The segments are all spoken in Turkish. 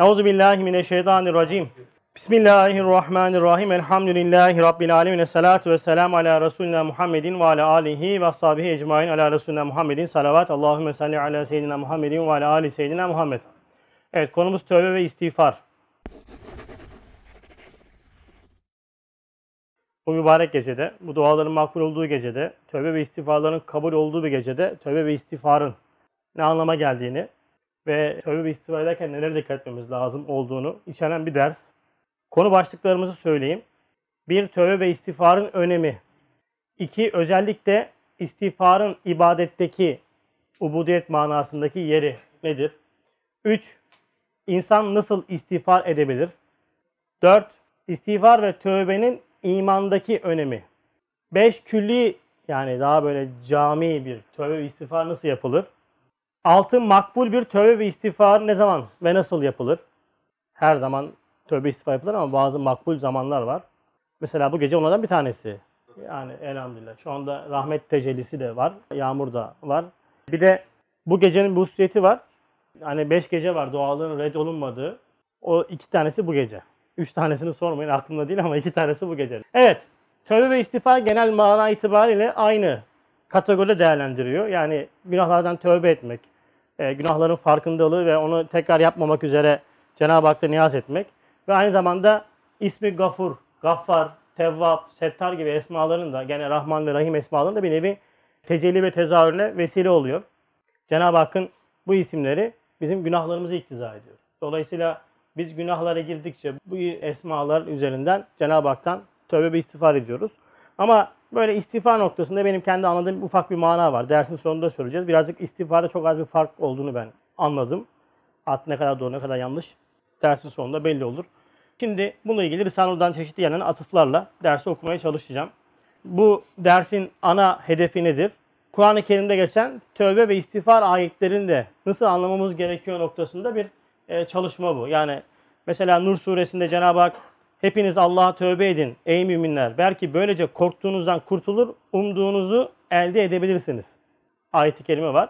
Euzu billahi mineşşeytanirracim. Bismillahirrahmanirrahim. Elhamdülillahi rabbil alamin. Essalatu vesselam ala resulina Muhammedin ve ala alihi ve sahbihi ecmaîn ala resulina Muhammedin. Salavat. Allahumme salli ala seyyidina Muhammedin ve ala ali seyyidina Muhammed. Evet konumuz tövbe ve istiğfar. Bu mübarek gecede, bu duaların makbul olduğu gecede, tövbe ve istiğfarların kabul olduğu bir gecede, tövbe ve istiğfarın ne anlama geldiğini ve tövbe ve istiğfar ederken nelere dikkat etmemiz lazım olduğunu içeren bir ders. Konu başlıklarımızı söyleyeyim. Bir, tövbe ve istiğfarın önemi. İki, özellikle istiğfarın ibadetteki, ubudiyet manasındaki yeri nedir? Üç, insan nasıl istiğfar edebilir? Dört, istiğfar ve tövbenin imandaki önemi. Beş, külli yani daha böyle cami bir tövbe ve istiğfar nasıl yapılır? Altı, makbul bir tövbe ve istiğfar ne zaman ve nasıl yapılır? Her zaman tövbe istiğfar yapılır ama bazı makbul zamanlar var. Mesela bu gece onlardan bir tanesi. Yani elhamdülillah. Şu anda rahmet tecellisi de var. Yağmur da var. Bir de bu gecenin bir hususiyeti var. Hani beş gece var duaların red olunmadığı. O iki tanesi bu gece. Üç tanesini sormayın aklımda değil ama iki tanesi bu gece. Evet. Tövbe ve istiğfar genel mana itibariyle aynı kategoride değerlendiriyor. Yani günahlardan tövbe etmek, e, günahların farkındalığı ve onu tekrar yapmamak üzere Cenab-ı Hak'ta niyaz etmek ve aynı zamanda ismi Gafur, Gaffar, Tevvab, Settar gibi esmaların da gene Rahman ve Rahim esmaların da bir nevi tecelli ve tezahürüne vesile oluyor. Cenab-ı Hakk'ın bu isimleri bizim günahlarımızı iktiza ediyor. Dolayısıyla biz günahlara girdikçe bu esmalar üzerinden Cenab-ı Hak'tan tövbe ve istiğfar ediyoruz. Ama böyle istiğfar noktasında benim kendi anladığım ufak bir mana var. Dersin sonunda söyleyeceğiz. Birazcık istiğfarda çok az bir fark olduğunu ben anladım. Artık ne kadar doğru ne kadar yanlış dersin sonunda belli olur. Şimdi bununla ilgili Risale'den çeşitli yerlerden atıflarla dersi okumaya çalışacağım. Bu dersin ana hedefi nedir? Kur'an-ı Kerim'de geçen tövbe ve istiğfar ayetlerini de nasıl anlamamız gerekiyor noktasında bir e, çalışma bu. Yani mesela Nur suresinde Cenab-ı Hak hepiniz Allah'a tövbe edin ey müminler. Belki böylece korktuğunuzdan kurtulur, umduğunuzu elde edebilirsiniz. Ayet-i kerime var.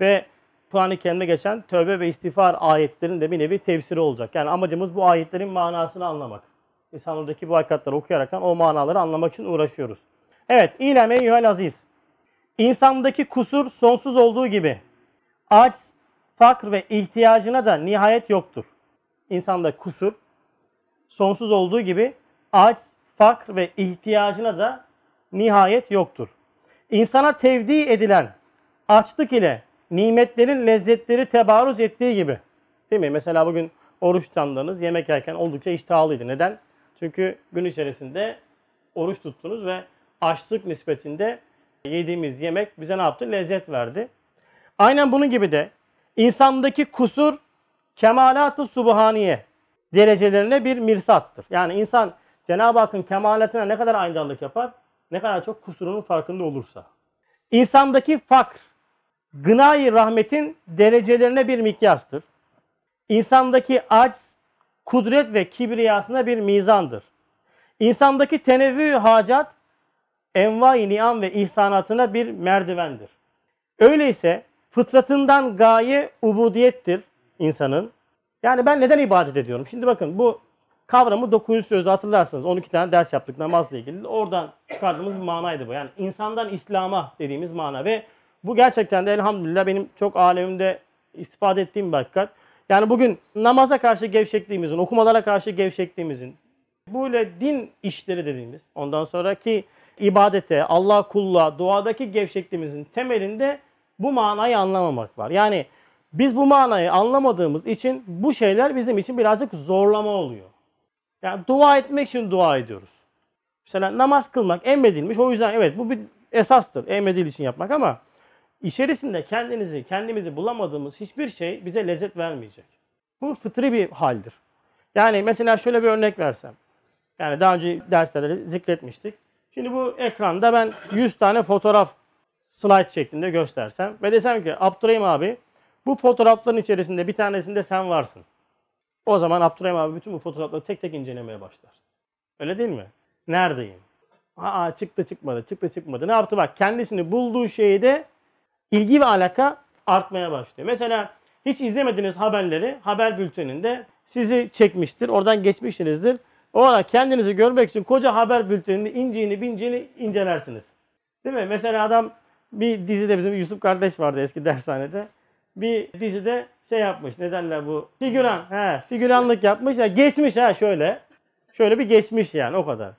Ve Kur'an-ı Kerim'de geçen tövbe ve istiğfar ayetlerin de bir nevi tefsiri olacak. Yani amacımız bu ayetlerin manasını anlamak. İnsanlardaki bu hakikatleri okuyaraktan o manaları anlamak için uğraşıyoruz. Evet, İlem eyyühel aziz. İnsandaki kusur sonsuz olduğu gibi aç, fakr ve ihtiyacına da nihayet yoktur. İnsanda kusur sonsuz olduğu gibi aç, fakr ve ihtiyacına da nihayet yoktur. İnsana tevdi edilen açlık ile nimetlerin lezzetleri tebarüz ettiği gibi. Değil mi? Mesela bugün oruç tutandınız, yemek yerken oldukça iştahlıydı. Neden? Çünkü gün içerisinde oruç tuttunuz ve açlık nispetinde yediğimiz yemek bize ne yaptı? Lezzet verdi. Aynen bunun gibi de insandaki kusur kemalat-ı subhaniye derecelerine bir mirsattır. Yani insan Cenab-ı Hakk'ın kemalatına ne kadar aynıdanlık yapar, ne kadar çok kusurunun farkında olursa. İnsandaki fakr, gınayı rahmetin derecelerine bir mikyastır. İnsandaki aç, kudret ve kibriyasına bir mizandır. İnsandaki tenevvü hacat, envai niam ve ihsanatına bir merdivendir. Öyleyse fıtratından gaye ubudiyettir insanın. Yani ben neden ibadet ediyorum? Şimdi bakın bu kavramı 900 sözde hatırlarsınız. 12 tane ders yaptık namazla ilgili. Oradan çıkardığımız bir manaydı bu. Yani insandan İslam'a dediğimiz mana ve bu gerçekten de elhamdülillah benim çok alemimde istifade ettiğim bir hakikat. Yani bugün namaza karşı gevşekliğimizin, okumalara karşı gevşekliğimizin, böyle din işleri dediğimiz, ondan sonraki ibadete, Allah kulluğa, duadaki gevşekliğimizin temelinde bu manayı anlamamak var. Yani biz bu manayı anlamadığımız için bu şeyler bizim için birazcık zorlama oluyor. Yani dua etmek için dua ediyoruz. Mesela namaz kılmak emredilmiş. O yüzden evet bu bir esastır. Emredildiği için yapmak ama içerisinde kendinizi, kendimizi bulamadığımız hiçbir şey bize lezzet vermeyecek. Bu fıtri bir haldir. Yani mesela şöyle bir örnek versem. Yani daha önce derslerde zikretmiştik. Şimdi bu ekranda ben 100 tane fotoğraf slide şeklinde göstersem ve desem ki Abdurrahim abi bu fotoğrafların içerisinde bir tanesinde sen varsın. O zaman Abdurrahim abi bütün bu fotoğrafları tek tek incelemeye başlar. Öyle değil mi? Neredeyim? Aa çıktı çıkmadı, çıktı çıkmadı. Ne yaptı bak kendisini bulduğu şeyde ilgi ve alaka artmaya başlıyor. Mesela hiç izlemediğiniz haberleri haber bülteninde sizi çekmiştir. Oradan geçmişsinizdir. O ara kendinizi görmek için koca haber bültenini, inciğini, binciğini incelersiniz. Değil mi? Mesela adam bir dizide bizim Yusuf kardeş vardı eski dershanede. Bir dizide şey yapmış. Ne derler bu? Figüran. He, figüranlık yapmış. Ya geçmiş ha şöyle. Şöyle bir geçmiş yani o kadar.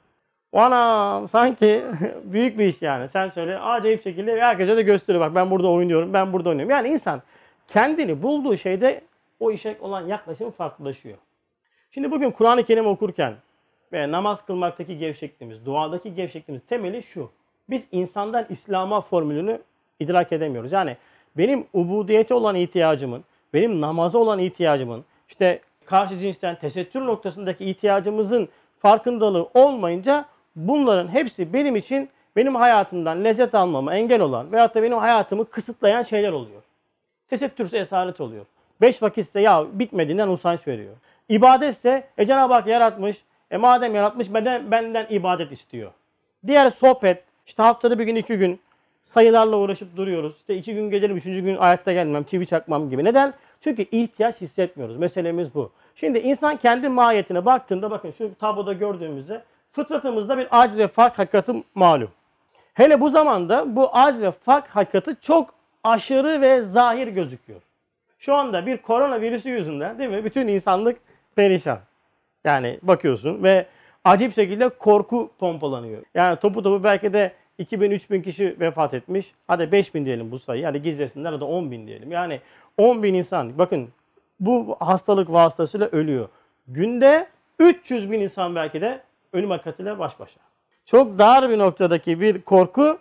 Anam sanki büyük bir iş yani. Sen söyle acayip şekilde herkese de gösteriyor. Bak ben burada oynuyorum, ben burada oynuyorum. Yani insan kendini bulduğu şeyde o işe olan yaklaşımı farklılaşıyor. Şimdi bugün Kur'an-ı Kerim okurken ve namaz kılmaktaki gevşekliğimiz, duadaki gevşekliğimiz temeli şu. Biz insandan İslam'a formülünü idrak edemiyoruz. Yani benim ubudiyete olan ihtiyacımın, benim namaza olan ihtiyacımın, işte karşı cinsten tesettür noktasındaki ihtiyacımızın farkındalığı olmayınca bunların hepsi benim için benim hayatımdan lezzet almama engel olan veyahut da benim hayatımı kısıtlayan şeyler oluyor. Tesettürse esaret oluyor. Beş vakitse ya bitmediğinden usanç veriyor. İbadetse e Cenab-ı Hak yaratmış. E madem yaratmış benden, benden ibadet istiyor. Diğer sohbet işte haftada bir gün iki gün sayılarla uğraşıp duruyoruz. İşte iki gün gelirim üçüncü gün ayakta gelmem çivi çakmam gibi. Neden? Çünkü ihtiyaç hissetmiyoruz. Meselemiz bu. Şimdi insan kendi mahiyetine baktığında bakın şu tabloda gördüğümüzde fıtratımızda bir aciz ve fark hakikati malum. Hele bu zamanda bu aciz ve fark hakikati çok aşırı ve zahir gözüküyor. Şu anda bir koronavirüsü yüzünden değil mi? Bütün insanlık perişan. Yani bakıyorsun ve acip şekilde korku pompalanıyor. Yani topu topu belki de 2000-3000 kişi vefat etmiş. Hadi 5000 diyelim bu sayı. Hadi gizlesinler hadi 10 bin diyelim. Yani 10 bin insan bakın bu hastalık vasıtasıyla ölüyor. Günde 300 bin insan belki de ölüm hakikatiyle baş başa. Çok dar bir noktadaki bir korku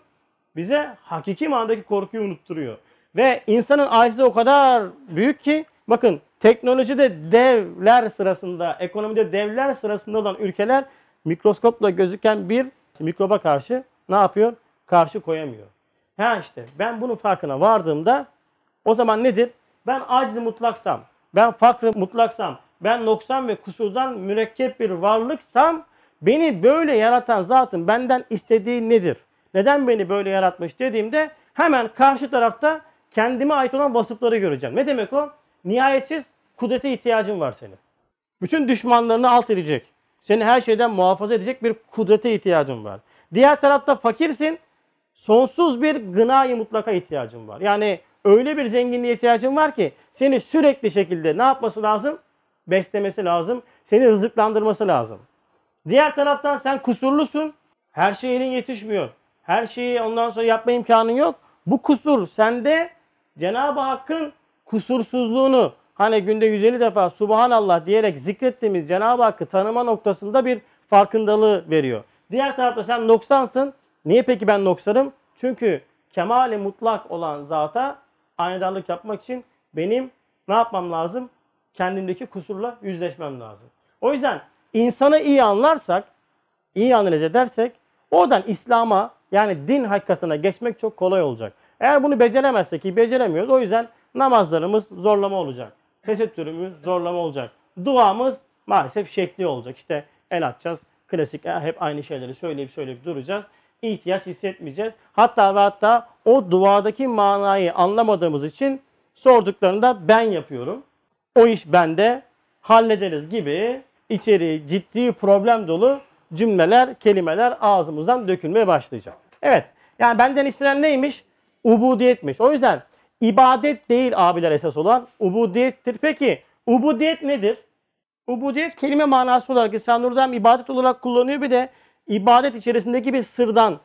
bize hakiki manadaki korkuyu unutturuyor. Ve insanın acizi o kadar büyük ki bakın teknolojide devler sırasında, ekonomide devler sırasında olan ülkeler mikroskopla gözüken bir mikroba karşı ne yapıyor? Karşı koyamıyor. Ha işte ben bunun farkına vardığımda o zaman nedir? Ben acizi mutlaksam, ben fakrı mutlaksam, ben noksan ve kusurdan mürekkep bir varlıksam beni böyle yaratan zatın benden istediği nedir? Neden beni böyle yaratmış dediğimde hemen karşı tarafta kendime ait olan vasıfları göreceğim. Ne demek o? Nihayetsiz kudrete ihtiyacın var senin. Bütün düşmanlarını alt edecek. Seni her şeyden muhafaza edecek bir kudrete ihtiyacın var. Diğer tarafta fakirsin. Sonsuz bir gınayı mutlaka ihtiyacın var. Yani öyle bir zenginliğe ihtiyacın var ki seni sürekli şekilde ne yapması lazım? Beslemesi lazım. Seni rızıklandırması lazım. Diğer taraftan sen kusurlusun. Her şey yetişmiyor. Her şeyi ondan sonra yapma imkanın yok. Bu kusur sende Cenab-ı Hakk'ın kusursuzluğunu hani günde 150 defa Subhanallah diyerek zikrettiğimiz Cenab-ı Hakk'ı tanıma noktasında bir farkındalığı veriyor. Diğer tarafta sen noksansın. Niye peki ben noksanım? Çünkü kemali mutlak olan zata aynadarlık yapmak için benim ne yapmam lazım? Kendimdeki kusurla yüzleşmem lazım. O yüzden insanı iyi anlarsak, iyi analiz edersek oradan İslam'a yani din hakikatine geçmek çok kolay olacak. Eğer bunu beceremezsek ki beceremiyoruz o yüzden namazlarımız zorlama olacak. Tesettürümüz zorlama olacak. Duamız maalesef şekli olacak. İşte el atacağız. Klasik hep aynı şeyleri söyleyip söyleyip duracağız. İhtiyaç hissetmeyeceğiz. Hatta ve hatta o duadaki manayı anlamadığımız için sorduklarında ben yapıyorum. O iş bende hallederiz gibi içeri ciddi problem dolu cümleler, kelimeler ağzımızdan dökülmeye başlayacak. Evet. Yani benden istenen neymiş? Ubudiyetmiş. O yüzden ibadet değil abiler esas olan ubudiyettir. Peki ubudiyet nedir? Ubudiyet kelime manası olarak İhsan Nur'dan ibadet olarak kullanıyor bir de ibadet içerisindeki bir sırdan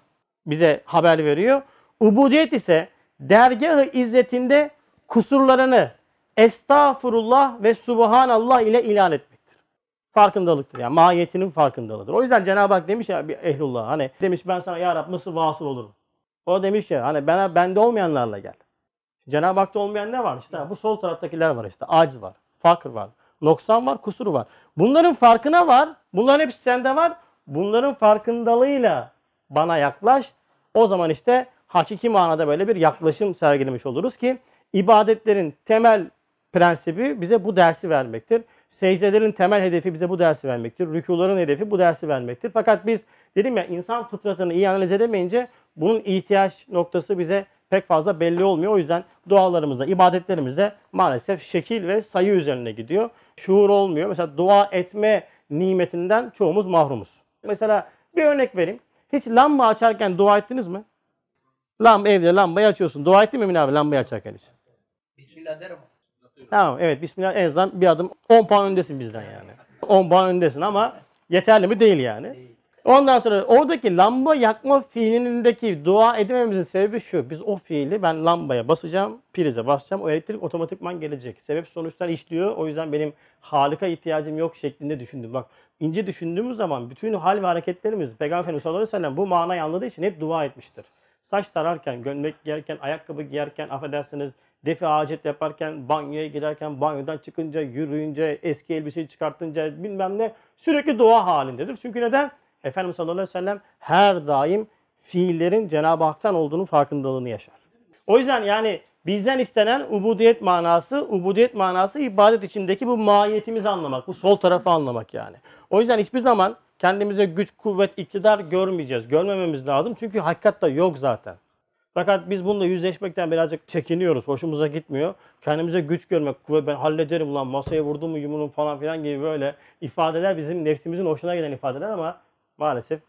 bize haber veriyor. Ubudiyet ise dergahı izzetinde kusurlarını estağfurullah ve subhanallah ile ilan etmektir. Farkındalıktır. Yani mahiyetinin farkındalığıdır. O yüzden Cenab-ı Hak demiş ya bir ehlullah hani demiş ben sana ya Rab nasıl vasıl olurum? O demiş ya hani bana bende olmayanlarla gel. Cenab-ı Hak'ta olmayan ne var? İşte bu sol taraftakiler var işte. Aciz var, fakir var, noksan var, kusur var. Bunların farkına var. Bunların hepsi sende var. Bunların farkındalığıyla bana yaklaş. O zaman işte hakiki manada böyle bir yaklaşım sergilemiş oluruz ki ibadetlerin temel prensibi bize bu dersi vermektir. Secdelerin temel hedefi bize bu dersi vermektir. Rükuların hedefi bu dersi vermektir. Fakat biz dedim ya insan fıtratını iyi analiz edemeyince bunun ihtiyaç noktası bize pek fazla belli olmuyor. O yüzden dualarımızda, ibadetlerimizde maalesef şekil ve sayı üzerine gidiyor. Şuur olmuyor. Mesela dua etme nimetinden çoğumuz mahrumuz. Mesela bir örnek vereyim. Hiç lamba açarken dua ettiniz mi? Lamba evde lambayı açıyorsun. Dua ettin mi Emin abi lambayı açarken hiç? Bismillah derim. Tamam evet Bismillah en azından bir adım 10 puan öndesin bizden yani. 10 puan öndesin ama yeterli mi değil yani. Değil. Ondan sonra oradaki lamba yakma fiilindeki dua edememizin sebebi şu. Biz o fiili ben lambaya basacağım, prize basacağım. O elektrik otomatikman gelecek. Sebep sonuçlar işliyor. O yüzden benim halika ihtiyacım yok şeklinde düşündüm. Bak ince düşündüğümüz zaman bütün hal ve hareketlerimiz Peygamber Efendimiz sallallahu aleyhi ve sellem bu manayı anladığı için hep dua etmiştir. Saç tararken, gömlek giyerken, ayakkabı giyerken, affedersiniz defi hacet yaparken, banyoya girerken, banyodan çıkınca, yürüyünce, eski elbiseyi çıkartınca bilmem ne sürekli dua halindedir. Çünkü neden? Efendimiz sallallahu aleyhi ve sellem her daim fiillerin Cenab-ı Hak'tan olduğunu farkındalığını yaşar. O yüzden yani bizden istenen ubudiyet manası, ubudiyet manası ibadet içindeki bu mahiyetimizi anlamak, bu sol tarafı anlamak yani. O yüzden hiçbir zaman kendimize güç, kuvvet, iktidar görmeyeceğiz. Görmememiz lazım çünkü hakikatte yok zaten. Fakat biz bununla yüzleşmekten birazcık çekiniyoruz. Hoşumuza gitmiyor. Kendimize güç görmek, kuvvet ben hallederim ulan masaya vurdum mu yumruğum falan filan gibi böyle ifadeler bizim nefsimizin hoşuna giden ifadeler ama maalesef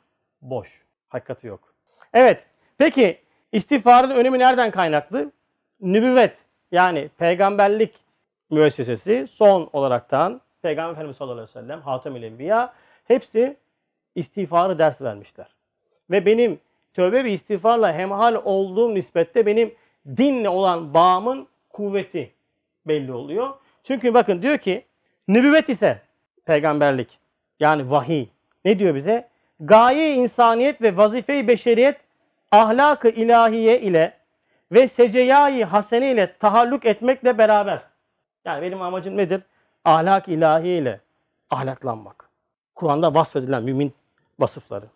boş. Hakikati yok. Evet. Peki istiğfarın önemi nereden kaynaklı? Nübüvvet yani peygamberlik müessesesi son olaraktan Peygamber Efendimiz sallallahu aleyhi ve sellem, Hatem-i Enbiya hepsi istiğfarı ders vermişler. Ve benim tövbe ve istiğfarla hemhal olduğum nispette benim dinle olan bağımın kuvveti belli oluyor. Çünkü bakın diyor ki nübüvvet ise peygamberlik yani vahiy ne diyor bize? Gaye insaniyet ve vazife-i beşeriyet ahlak-ı ilahiye ile ve seceyai hasene ile tahallük etmekle beraber. Yani benim amacım nedir? Ahlak ilahi ile ahlaklanmak. Kur'an'da vasfedilen mümin vasıfları.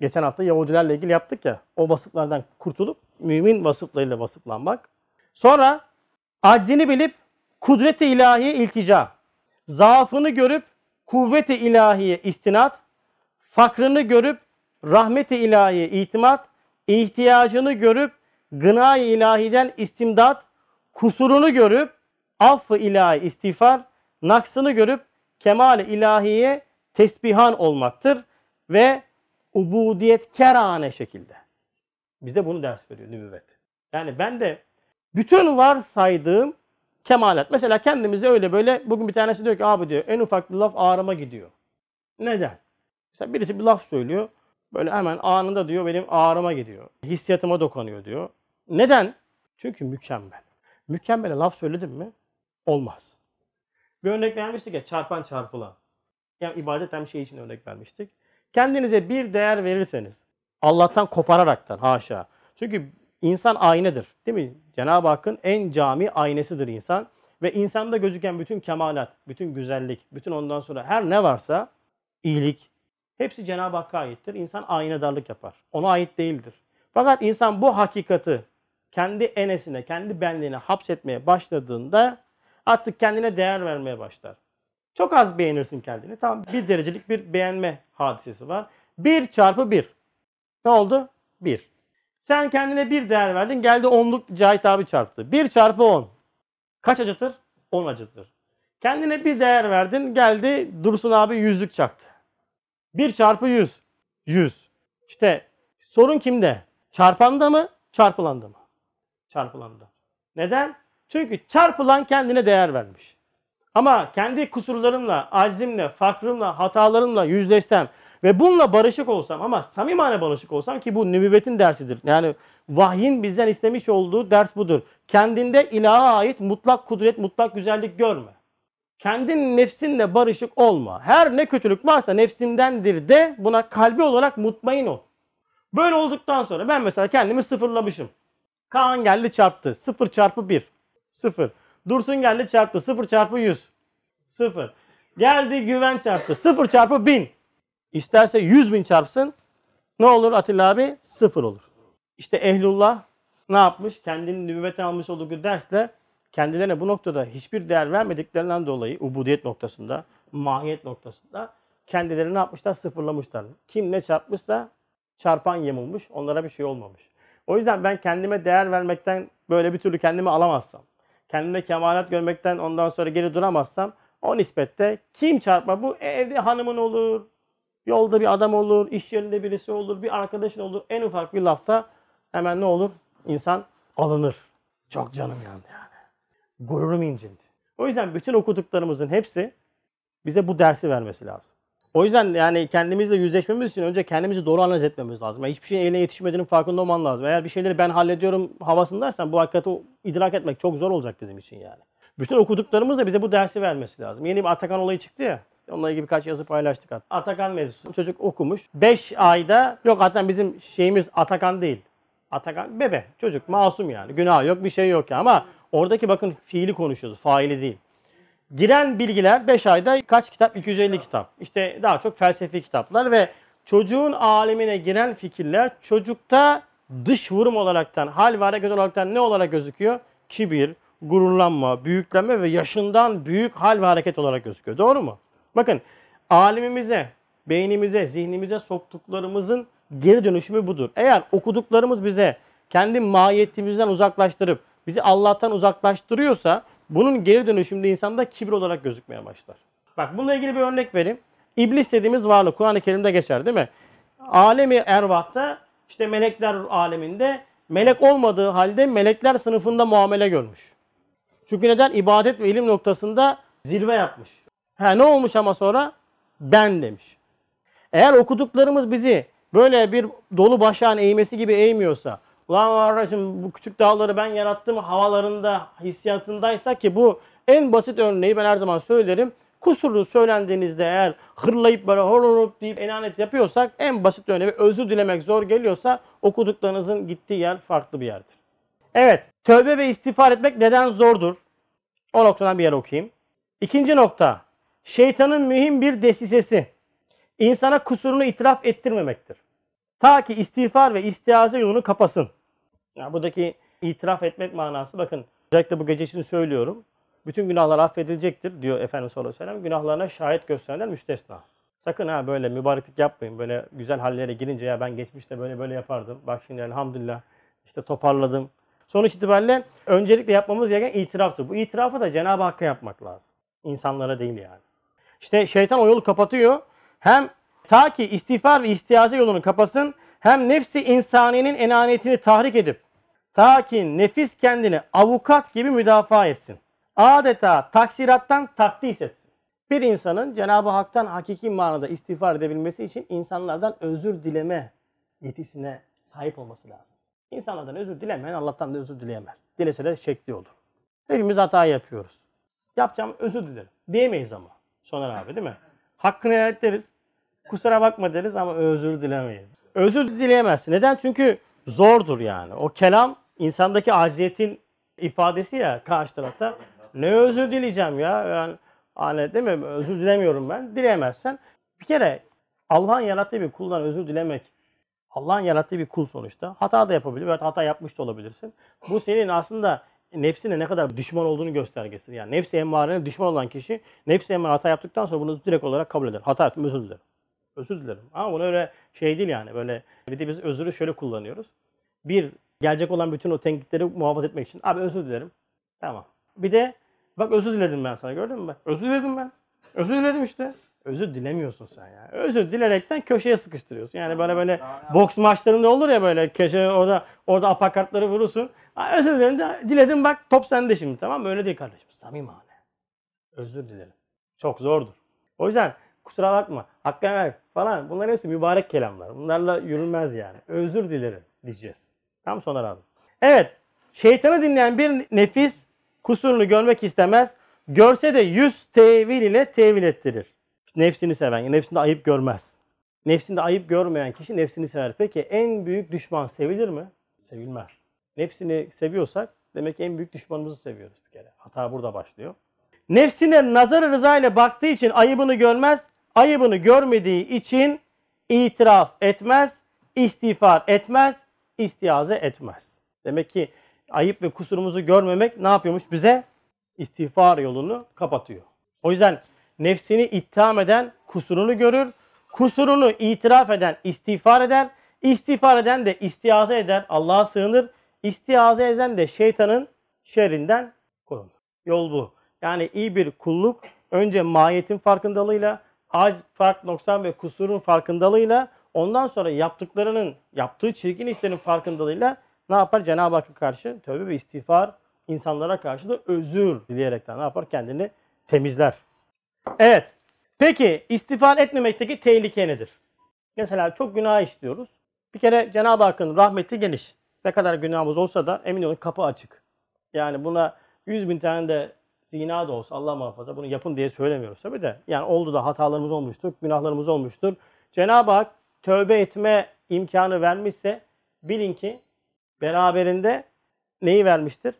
Geçen hafta Yahudilerle ilgili yaptık ya. O vasıflardan kurtulup mümin vasıflarıyla vasıflanmak. Sonra aczini bilip kudret-i ilahiye iltica. Zaafını görüp kuvvet-i ilahiye istinat. Fakrını görüp rahmet-i ilahiye itimat. ihtiyacını görüp gına-i ilahiden istimdat. Kusurunu görüp affı ilahi istiğfar. Naksını görüp kemal-i ilahiye tesbihan olmaktır. Ve ubudiyet kerane şekilde. Bizde bunu ders veriyor nübüvvet. Yani ben de bütün varsaydığım kemalat. Mesela kendimizde öyle böyle bugün bir tanesi diyor ki abi diyor en ufak bir laf ağrıma gidiyor. Neden? Mesela birisi bir laf söylüyor. Böyle hemen anında diyor benim ağrıma gidiyor. Hissiyatıma dokunuyor diyor. Neden? Çünkü mükemmel. Mükemmele laf söyledim mi? Olmaz. Bir örnek vermiştik ya çarpan çarpılan. Yani ibadet hem şey için örnek vermiştik. Kendinize bir değer verirseniz Allah'tan kopararaktan haşa. Çünkü insan aynedir. Değil mi? Cenab-ı Hakk'ın en cami aynasıdır insan. Ve insanda gözüken bütün kemalat, bütün güzellik, bütün ondan sonra her ne varsa iyilik hepsi Cenab-ı Hakk'a aittir. İnsan aynadarlık yapar. Ona ait değildir. Fakat insan bu hakikati kendi enesine, kendi benliğine hapsetmeye başladığında artık kendine değer vermeye başlar. Çok az beğenirsin kendini. Tamam bir derecelik bir beğenme hadisesi var. 1 çarpı 1. Ne oldu? 1. Sen kendine bir değer verdin. Geldi onluk Cahit abi çarptı. 1 çarpı 10. Kaç acıtır? 10 acıtır. Kendine bir değer verdin. Geldi Dursun abi yüzlük çaktı. 1 çarpı 100. 100. İşte sorun kimde? Çarpanda mı? Çarpılanda mı? Çarpılanda. Neden? Çünkü çarpılan kendine değer vermiş. Ama kendi kusurlarımla, aczimle, fakrımla, hatalarımla yüzleşsem ve bununla barışık olsam ama samimane barışık olsam ki bu nübüvvetin dersidir. Yani vahyin bizden istemiş olduğu ders budur. Kendinde ilaha ait mutlak kudret, mutlak güzellik görme. Kendin nefsinle barışık olma. Her ne kötülük varsa nefsindendir de buna kalbi olarak mutmain ol. Böyle olduktan sonra ben mesela kendimi sıfırlamışım. Kaan geldi çarptı. 0 çarpı 1. 0. Dursun geldi çarptı. 0 çarpı 100. 0. Geldi güven çarptı. 0 çarpı 1000. İsterse 100 bin çarpsın. Ne olur Atilla abi? 0 olur. İşte ehlullah ne yapmış? Kendinin nübüvvete almış olduğu dersle kendilerine bu noktada hiçbir değer vermediklerinden dolayı ubudiyet noktasında, mahiyet noktasında kendilerini ne yapmışlar? Sıfırlamışlar. Kim ne çarpmışsa çarpan yamulmuş. Onlara bir şey olmamış. O yüzden ben kendime değer vermekten böyle bir türlü kendimi alamazsam, kendime kemalat görmekten ondan sonra geri duramazsam o nispette kim çarpma bu evde hanımın olur, yolda bir adam olur, iş yerinde birisi olur, bir arkadaşın olur. En ufak bir lafta hemen ne olur? İnsan alınır. Çok canım yandı yani. Gururum incindi. O yüzden bütün okuduklarımızın hepsi bize bu dersi vermesi lazım. O yüzden yani kendimizle yüzleşmemiz için önce kendimizi doğru analiz etmemiz lazım. Yani hiçbir şeyin eline yetişmediğinin farkında olman lazım. Eğer bir şeyleri ben hallediyorum havasındaysan bu hakikati idrak etmek çok zor olacak bizim için yani. Bütün okuduklarımız da bize bu dersi vermesi lazım. Yeni bir Atakan olayı çıktı ya. Onunla ilgili birkaç yazı paylaştık. Atakan mevzusu. Çocuk okumuş. 5 ayda yok zaten bizim şeyimiz Atakan değil. Atakan bebe. Çocuk masum yani. Günah yok bir şey yok ya. Ama oradaki bakın fiili konuşuyoruz. Faili değil. Giren bilgiler 5 ayda kaç kitap? 250 kitap. İşte daha çok felsefi kitaplar ve çocuğun alemine giren fikirler çocukta dış vurum olaraktan, hal ve hareket olaraktan ne olarak gözüküyor? Kibir, gururlanma, büyüklenme ve yaşından büyük hal ve hareket olarak gözüküyor. Doğru mu? Bakın alemimize, beynimize, zihnimize soktuklarımızın geri dönüşümü budur. Eğer okuduklarımız bize kendi mahiyetimizden uzaklaştırıp bizi Allah'tan uzaklaştırıyorsa bunun geri dönüşümde insanda kibir olarak gözükmeye başlar. Bak bununla ilgili bir örnek vereyim. İblis dediğimiz varlık Kur'an-ı Kerim'de geçer değil mi? Alemi ervahta işte melekler aleminde melek olmadığı halde melekler sınıfında muamele görmüş. Çünkü neden? İbadet ve ilim noktasında zirve yapmış. Ha ne olmuş ama sonra? Ben demiş. Eğer okuduklarımız bizi böyle bir dolu başağın eğmesi gibi eğmiyorsa, ulan kardeşim bu küçük dağları ben yarattım havalarında hissiyatındaysa ki bu en basit örneği ben her zaman söylerim. Kusurlu söylendiğinizde eğer hırlayıp böyle hor hor deyip enanet yapıyorsak en basit örneği özür dilemek zor geliyorsa okuduklarınızın gittiği yer farklı bir yerdir. Evet, tövbe ve istiğfar etmek neden zordur? O noktadan bir yer okuyayım. İkinci nokta, şeytanın mühim bir desisesi. insana kusurunu itiraf ettirmemektir. Ta ki istiğfar ve istiaze yolunu kapasın. Yani buradaki itiraf etmek manası bakın özellikle bu gece için söylüyorum. Bütün günahlar affedilecektir diyor Efendimiz sallallahu aleyhi ve sellem. Günahlarına şahit gösterenler müstesna. Sakın ha böyle mübareklik yapmayın. Böyle güzel hallere girince ya ben geçmişte böyle böyle yapardım. Bak şimdi elhamdülillah işte toparladım. Sonuç itibariyle öncelikle yapmamız gereken itiraftır. Bu itirafı da Cenab-ı Hakk'a yapmak lazım. İnsanlara değil yani. İşte şeytan o yolu kapatıyor. Hem ta ki istiğfar ve istiaze yolunu kapasın hem nefsi insaniyenin enaniyetini tahrik edip ta ki nefis kendini avukat gibi müdafaa etsin. Adeta taksirattan takdis etsin. Bir insanın Cenab-ı Hak'tan hakiki manada istiğfar edebilmesi için insanlardan özür dileme yetisine sahip olması lazım. İnsanlardan özür dilemeyen Allah'tan da özür dileyemez. Dilese de şekli olur. Hepimiz hata yapıyoruz. Yapacağım özür dilerim. Diyemeyiz ama. Soner abi değil mi? Hakkını helal deriz. Kusura bakma deriz ama özür dilemeyiz. Özür dileyemezsin. Neden? Çünkü zordur yani. O kelam insandaki aciziyetin ifadesi ya karşı tarafta. Ne özür dileyeceğim ya? Yani hani değil mi? Özür dilemiyorum ben. Dileyemezsen bir kere Allah'ın yarattığı bir kuldan özür dilemek Allah'ın yarattığı bir kul sonuçta. Hata da yapabilir veya hata yapmış da olabilirsin. Bu senin aslında nefsine ne kadar düşman olduğunu göstergesi. Yani nefsi emmarene düşman olan kişi nefsi emmare hata yaptıktan sonra bunu direkt olarak kabul eder. Hata yaptım özür dilerim. Özür dilerim. Ama bunu öyle şey değil yani. Böyle bir de biz özürü şöyle kullanıyoruz. Bir, gelecek olan bütün o tenkitleri muhafaza etmek için. Abi özür dilerim. Tamam. Bir de bak özür diledim ben sana gördün mü? Bak özür diledim ben. Özür diledim işte. Özür dilemiyorsun sen ya. Özür dilerekten köşeye sıkıştırıyorsun. Yani böyle böyle boks maçlarında olur ya böyle köşe orada orada apakartları vurursun. Ha, özür dilerim de, diledim bak top sende şimdi tamam mı? Öyle değil kardeşim. Samimane. Özür dilerim. Çok zordur. O yüzden kusura bakma. Hakkını ver falan. Bunlar hepsi mübarek kelamlar. Bunlarla yürünmez yani. Özür dilerim diyeceğiz. Tam sonra abi. Evet. Şeytanı dinleyen bir nefis kusurunu görmek istemez. Görse de yüz tevil ile tevil ettirir. Nefsini seven, nefsinde ayıp görmez. Nefsinde ayıp görmeyen kişi nefsini sever. Peki en büyük düşman sevilir mi? Sevilmez. Nefsini seviyorsak demek ki en büyük düşmanımızı seviyoruz bir kere. Hata burada başlıyor. Nefsine nazar rıza ile baktığı için ayıbını görmez. Ayıbını görmediği için itiraf etmez, istiğfar etmez, istiaze etmez. Demek ki ayıp ve kusurumuzu görmemek ne yapıyormuş bize? İstiğfar yolunu kapatıyor. O yüzden nefsini itham eden kusurunu görür, kusurunu itiraf eden istiğfar eder, İstiğfar eden de istiaze eder, Allah'a sığınır. İstiaze eden de şeytanın şerrinden korunur. Yol bu. Yani iyi bir kulluk önce mahiyetin farkındalığıyla, acz, fark, noksan ve kusurun farkındalığıyla ondan sonra yaptıklarının, yaptığı çirkin işlerin farkındalığıyla ne yapar? Cenab-ı Hakk'a karşı tövbe ve istiğfar insanlara karşı da özür dileyerekten ne yapar? Kendini temizler. Evet. Peki istiğfar etmemekteki tehlike nedir? Mesela çok günah işliyoruz. Bir kere Cenab-ı Hakk'ın rahmeti geniş. Ne kadar günahımız olsa da emin olun kapı açık. Yani buna 100 bin tane de zina da olsa Allah muhafaza bunu yapın diye söylemiyoruz tabi de. Yani oldu da hatalarımız olmuştur, günahlarımız olmuştur. Cenab-ı Hak tövbe etme imkanı vermişse bilin ki beraberinde neyi vermiştir?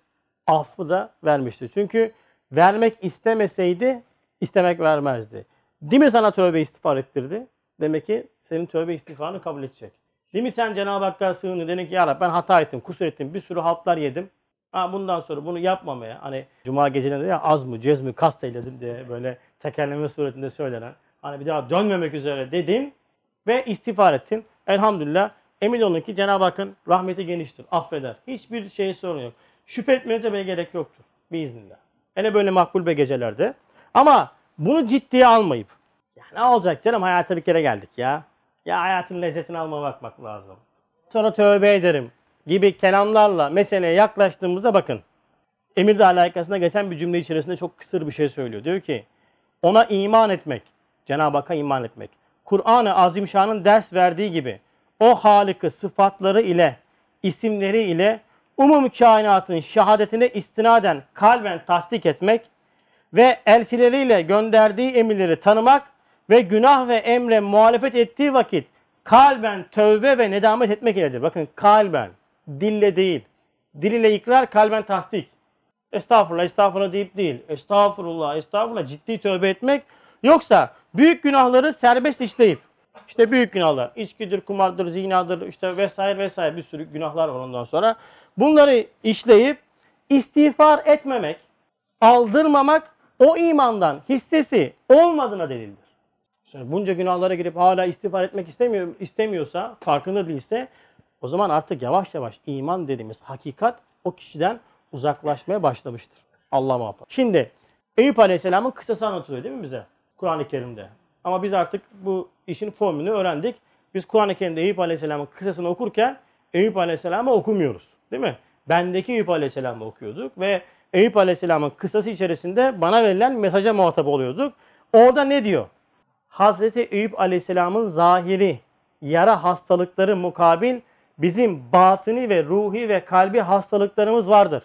Affı da vermiştir. Çünkü vermek istemeseydi istemek vermezdi. Değil mi sana tövbe istiğfar ettirdi? Demek ki senin tövbe istiğfarını kabul edecek. Değil mi sen Cenab-ı Hakk'a sığındın dedin ki ya Rabbi ben hata ettim, kusur ettim, bir sürü haltlar yedim. Ha, bundan sonra bunu yapmamaya hani cuma gecelerinde ya az mı cez mi kast eyledim diye böyle tekerleme suretinde söylenen hani bir daha dönmemek üzere dedin ve istiğfar ettin. Elhamdülillah emin olun ki Cenab-ı Hakk'ın rahmeti geniştir, affeder. Hiçbir şey sorun yok. Şüphe etmenize bile gerek yoktur biiznillah. Hele böyle makbul be gecelerde. Ama bunu ciddiye almayıp ya ne olacak canım hayata bir kere geldik ya. Ya hayatın lezzetini almaya bakmak lazım. Sonra tövbe ederim gibi kelamlarla meseleye yaklaştığımızda bakın. Emirde alakasında geçen bir cümle içerisinde çok kısır bir şey söylüyor. Diyor ki ona iman etmek, Cenab-ı Hakk'a iman etmek. Kur'an-ı Azimşan'ın ders verdiği gibi o Halık'ı sıfatları ile, isimleri ile umum kainatın şehadetine istinaden kalben tasdik etmek ve elçileriyle gönderdiği emirleri tanımak ve günah ve emre muhalefet ettiği vakit kalben tövbe ve nedamet etmek iledir. Bakın kalben, dille değil. Dil ile ikrar, kalben tasdik. Estağfurullah, estağfurullah deyip değil. Estağfurullah, estağfurullah ciddi tövbe etmek. Yoksa büyük günahları serbest işleyip, işte büyük günahlar, içkidir, kumardır, zinadır, işte vesaire vesaire bir sürü günahlar var ondan sonra. Bunları işleyip istiğfar etmemek, aldırmamak o imandan hissesi olmadığına delildir. Şimdi bunca günahlara girip hala istiğfar etmek istemiyor, istemiyorsa, farkında değilse o zaman artık yavaş yavaş iman dediğimiz hakikat o kişiden uzaklaşmaya başlamıştır. Allah muhafaza. Şimdi Eyüp Aleyhisselam'ın kısası anlatılıyor değil mi bize? Kur'an-ı Kerim'de. Ama biz artık bu işin formülünü öğrendik. Biz Kur'an-ı Kerim'de Eyüp Aleyhisselam'ın kısasını okurken Eyüp Aleyhisselam'ı okumuyoruz. Değil mi? Bendeki Eyüp Aleyhisselam'ı okuyorduk ve Eyüp Aleyhisselam'ın kısası içerisinde bana verilen mesaja muhatap oluyorduk. Orada ne diyor? Hazreti Eyüp Aleyhisselam'ın zahiri yara hastalıkları mukabil bizim batını ve ruhi ve kalbi hastalıklarımız vardır.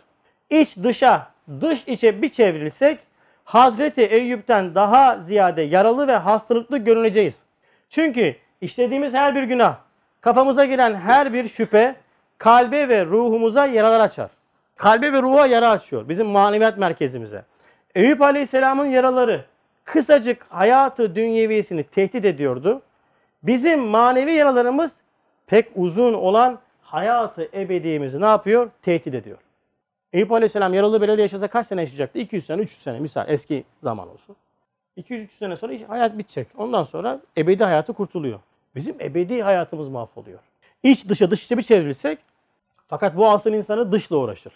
İç dışa, dış içe bir çevrilsek Hazreti Eyüp'ten daha ziyade yaralı ve hastalıklı görüneceğiz. Çünkü işlediğimiz her bir günah, kafamıza giren her bir şüphe kalbe ve ruhumuza yaralar açar. Kalbe ve ruha yara açıyor. Bizim maneviyat merkezimize. Eyüp Aleyhisselam'ın yaraları kısacık hayatı dünyevisini tehdit ediyordu. Bizim manevi yaralarımız pek uzun olan hayatı ebediyemizi ne yapıyor? Tehdit ediyor. Eyüp Aleyhisselam yaralı belediye yaşasa kaç sene yaşayacaktı? 200 sene, 300 sene misal eski zaman olsun. 200-300 sene sonra hayat bitecek. Ondan sonra ebedi hayatı kurtuluyor. Bizim ebedi hayatımız mahvoluyor. İç dışa dış içe bir çevrilsek fakat bu asıl insanı dışla uğraşır.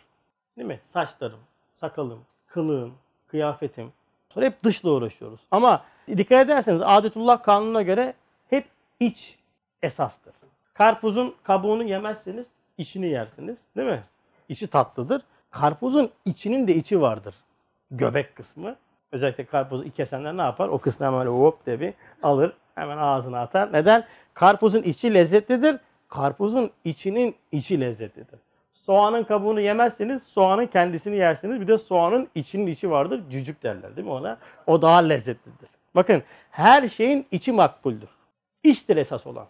Değil mi? Saçlarım, sakalım, kılığım, kıyafetim. Sonra hep dışla uğraşıyoruz. Ama dikkat ederseniz adetullah kanununa göre hep iç esastır. Karpuzun kabuğunu yemezseniz içini yersiniz. Değil mi? İçi tatlıdır. Karpuzun içinin de içi vardır. Göbek kısmı. Özellikle karpuzu kesenler ne yapar? O kısmı hemen hop diye bir alır. Hemen ağzına atar. Neden? Karpuzun içi lezzetlidir. Karpuzun içinin içi lezzetlidir. Soğanın kabuğunu yemezseniz soğanın kendisini yersiniz. Bir de soğanın içinin içi vardır. Cücük derler değil mi ona? O daha lezzetlidir. Bakın her şeyin içi makbuldür. İçtir esas olan.